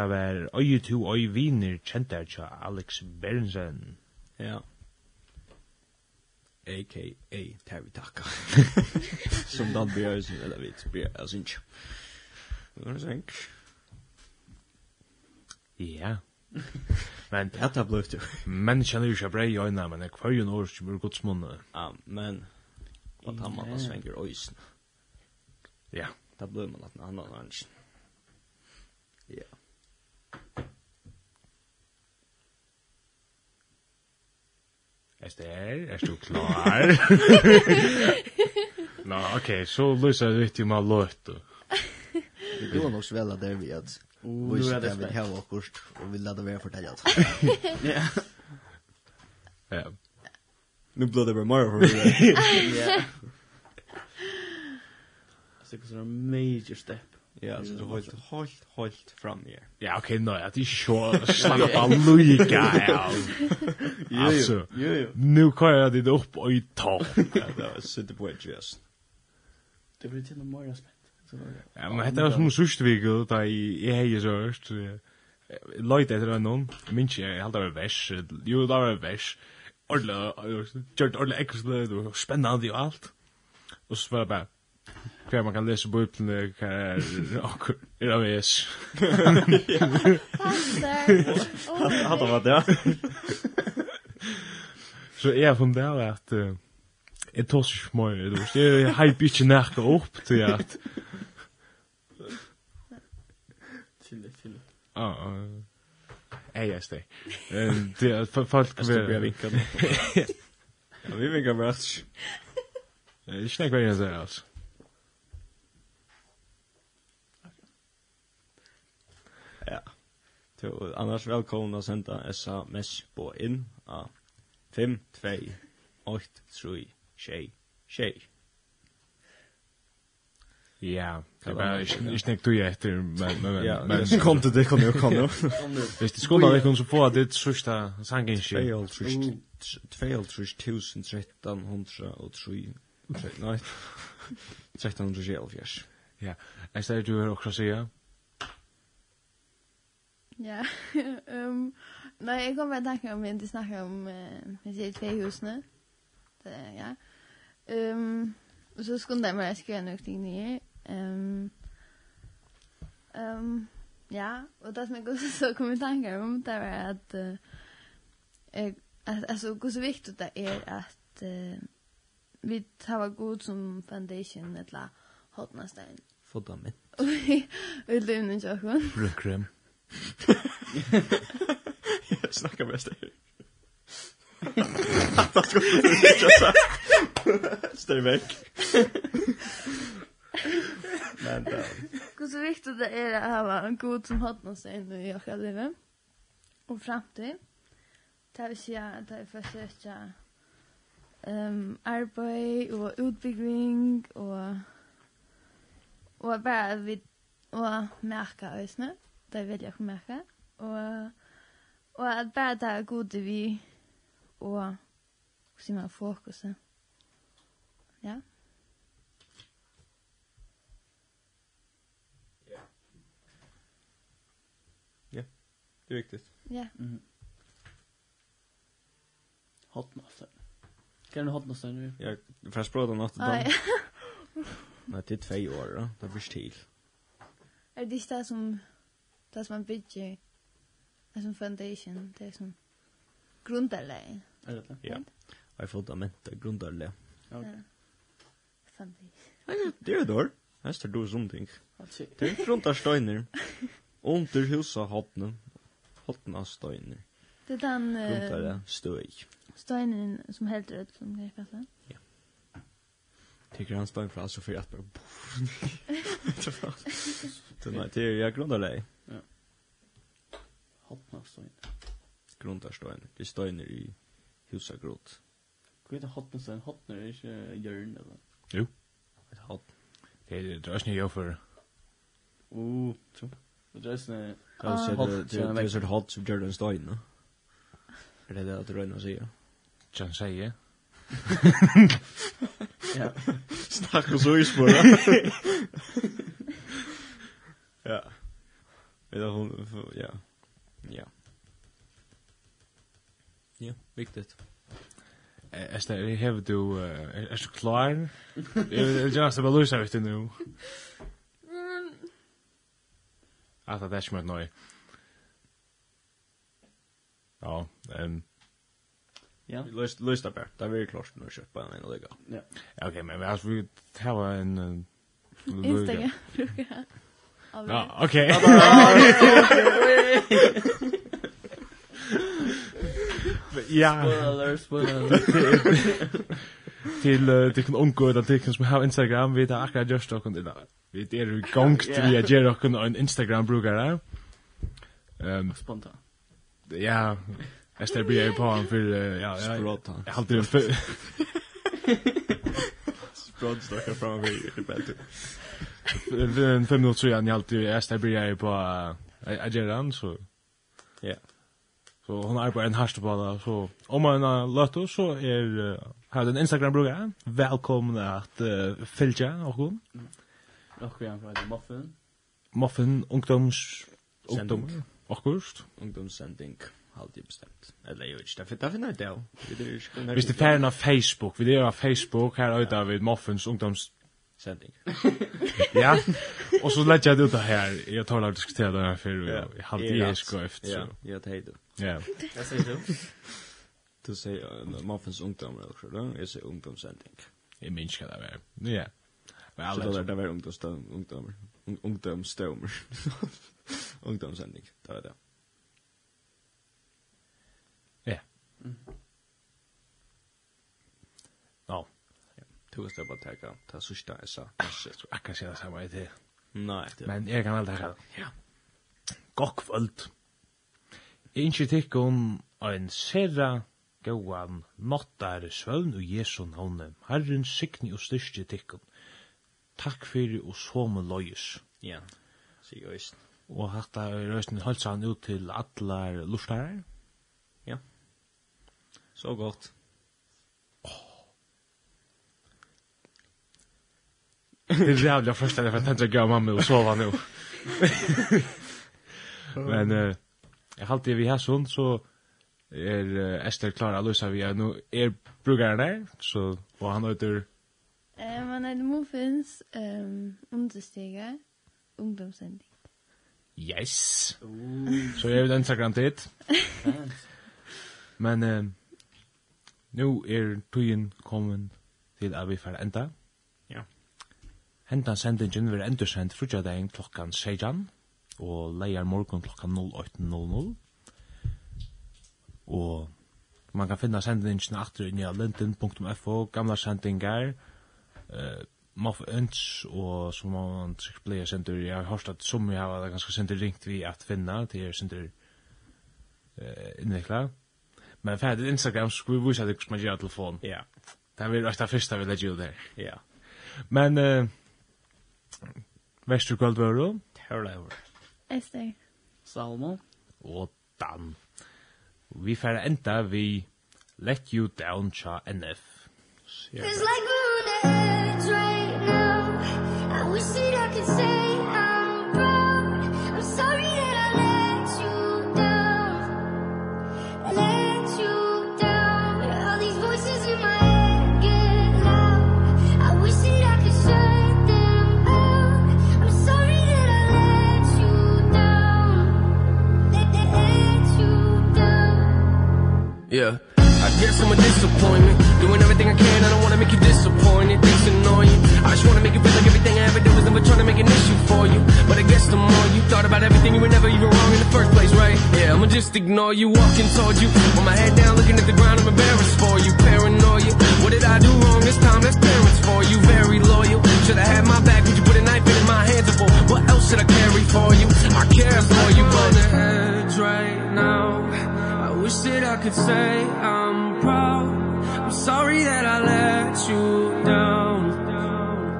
hatta var Øye to Øye Viner kjentar tja Alex Bernsen. Ja. A.K.A. Terry Taka. Som Dan Bjørsen, eller vi, Bjørsen, altså ikke. Det var sånn. Ja. Men det har blivit. Men kjenner ju sig bra i ögonen, men jag kvar jo några som är gott smånne. Ja, men at han man av svänger ögonen? Ja. Da blir man at han har en ögonen. Esther, er du klar? Nå, ok, så lyser jeg litt i meg løtt. Vi går nok så vel at vi at vi ser det vi har akkurat, og vi lader være fortelle alt. Ja. Ja. Nu blir det bare mer for meg. Ja. Så Det er en major step. Ja, så du holdt holdt holdt fram her. Ja, ok, nå, at det er så slanna på jo, jo. nu kan jeg det opp og i topp. Det var sitte på et just. Det blir til noe mer aspekt. Ja, men hetta var sum sørste vik, og ta jeg hei så so løyt etter noen, jeg Minns eg det var vers, Jo, det var væs. ordentlig, gjørt ordla ekstra, spennandi og alt. Og så var bara hver man kan lese bøyplene, hva er akkur, er av es. hadde av at, ja. Så jeg har funnet av at jeg tar seg for meg du vet, jeg hype ikke nærke opp til at Chille, chille. Ja, ja. Jeg er steg. Det er folk... Jeg skal bli vinket nå. Ja, vi vinket bare. alt. Jeg er ikke nek hva jeg sier, altså. Så annars välkomna senda sms på inn a 5 2 8 3 tjej tjej. Ja, det var ikke nek du etter, men men men kom til det kom jo, kom jo. Hvis det skulle jag kunna få att det sista sangen tjej. 2013 Nej. 1300 Ja. Är det du också säga? Ja. Ehm nej, jag kommer att tänka om vi inte snackar om eh vi ser två hus nu. Det ja. Ehm och så skulle jag mig skriva ting in Ehm Ehm ja, och det som jag också så kommer tänka om det var att eh alltså hur så viktigt det är att uh, vi tar god som foundation eller hotnastein. Fundament. Och vi levnar inte också. Rökrem. Jag snackar mest här. Att ska inte så. Stay back. Men då. Hur så viktigt det är att ha en god som har något sig nu i själva och framtid. Det vill säga att jag försöker ehm arbete och utbildning och och bara vi och märka ösnet det vill jag märka och och att bara det är god vi och hur man fokus ja. Ja. Det är viktigt ja. Mm hotmaster kan du hotmaster nu jag fast prata något då Nej, det är två år då. Det blir stil. Är det det som det som man bygger det som foundation, det som grundarläge. Är det det? Ja. Jag får ta med. Ja. Foundation. Det är då. Här står du som ting. Det är grundar steiner. Under husa hotna. Hotna steiner. Det är den... Grundarläge stöj. Steinen som helt röd som det kallar. Ja tycker han står för så för att bara Det är det jag grundar dig. Ja. Hotna stein. Grundar stein. Det stein i husa grot. Vad är hotna stein? Hotna är inte jörn eller. Jo. Ett hot. Det är det drösnä jag för. Oh, så. Det drösnä. Alltså det det är så hot som jörn stein, va? Är det det att röna sig? Jan säger. Ja. Snack och så i spår. Ja. Eller hon ja. Ja. Ja, viktigt. Esta, vi hev du, är du klar? Jeg just gjerne bare løse etter nu. Ata, det är ikke mye. Ja, ehm... Ja. Lust lust där. Där vi klart nu köpa en eller lägga. Ja. Okej, men alltså vi tar en Instagram. Ja, okej. Ja. Spoiler, spoiler. Till till kan onkel att det kan som har Instagram vi där akkurat just och det Vi det är gångt vi ger och en Instagram brukare. Ehm spontan. Ja, Jag blir bli på han för ja ja. Sprott han. Jag hade för Sprott stack fram vi det bättre. För en fem minuter sedan jag alltid jag ställer bli på Ajeran så. Ja. Så hon är på en hashtag bara så om man låter så är har den Instagram brukar välkommen att uh, följa och hon. Och vi har på Muffin. Muffin ungdoms ungdom. Och kust ungdomssending. Halt det bestämt. Eller jag vet inte, för det finner det. inte. Visst är färgen av Facebook. Vi är av Facebook här ute vid Muffins ungdoms... Sändning. ja, och så lägger jag det ut här. Jag tar och diskuterar det här för jag har det jag ska efter. Ja, jag tar det. Ja. Vad säger du? Du säger Moffens ungdom, eller Jag säger ungdomssändning. Jag minns det vara. Ja. Men alla där där ungdoms ungdomsdom, ungdomar. Ungdomsdom. Ungdomssändning, det Där det. tror jag bara tacka ta sista så jag tror akkurat sier det samme i det Nej men jeg kan väl tacka ja gott kvöld Inchi tikk om ein serra gåan nottar svøvn og Jesu navne. Herren sikni og styrstje tikkum. Takk fyrir og somme løyes. Ja, sier øysen. Og hatta røysten holdt seg ut til allar lustarar. Ja, så godt. Det är jävla första när jag tänkte gå mamma och sova nu. Men eh jag har alltid vi här sånt så är Esther klar att lösa vi nu är brukaren det så och han heter Eh man heter Muffins ehm understiga ungdomssändning. Yes. Så jag vill Instagram dit. Men eh nu är tojen kommen till att vi får ända. Hentan sendingen vil endursend frutjadagen klokkan 16 og leier morgon klokkan 08.00 og man kan finna sendingen aftur inni av linden.fo gamla sendingar uh, Moff Unch og som man sikkert blir sendur. Jeg har hørt at som jeg har ganske sendur ringt vi at finna til jeg sendur uh, innvikla men fyrir Instagram skulle vi vise at jeg man gjør telefon. Ja. Yeah. det er vi rett av fyrsta vi legger jo der ja. Yeah. men uh, Vestur Kvöldvöru. Terror Esther, Salmo og Dan. Vi fer enda vi Let You Down cha NF. It's like guess I'm a disappointment Doing everything I can, I don't wanna make you disappointed. It's annoying. I just wanna make you feel like everything I ever do Is never trying to make an issue for you. But I guess the more you thought about everything You were never even wrong in the first place, right? Yeah, I'ma just ignore you, walking towards you. With my head down, looking at the ground, I'm embarrassed for you. Paranoia, what did I do wrong? This time? That's parents for you, very loyal. Should I have my back, would you put a knife in my hands? Or What else should I carry for you? I care for you, but... I'm on the edge right now wish that I could say I'm proud. I'm sorry that I let you down.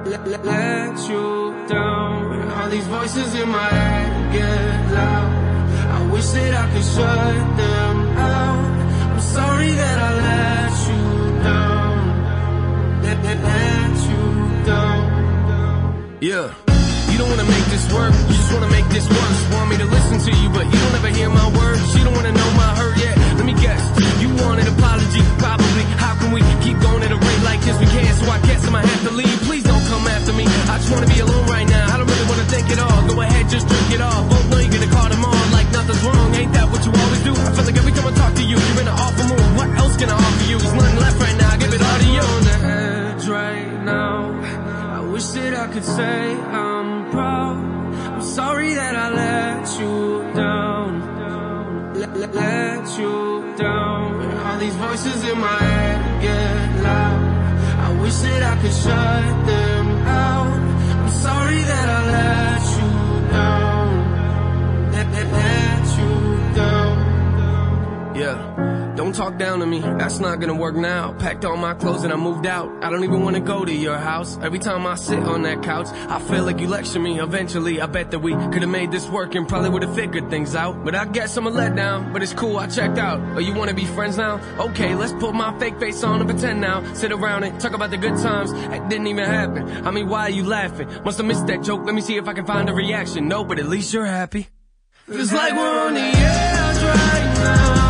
Let, let, let you down. All these voices in my head get loud. I wish that I could shut them out. I'm sorry that I let you down. Let, let, let you down. Yeah. You don't wanna make this work You just That's not gonna work now. Packed all my clothes and I moved out. I don't even wanna go to your house. Every time I sit on that couch I feel like you lecture me Eventually. I bet that we could've made this work And probably would've figured things out. But I guess I'm a letdown But it's cool I checked out. Oh you wanna be friends now? Okay let's put my fake face on and pretend now. Sit around and talk about the good times. That didn't even happen. I mean why are you laughing? Must have missed that joke. Let me see if I can find a reaction. No but at least you're happy. Feels like we're on the edge right now.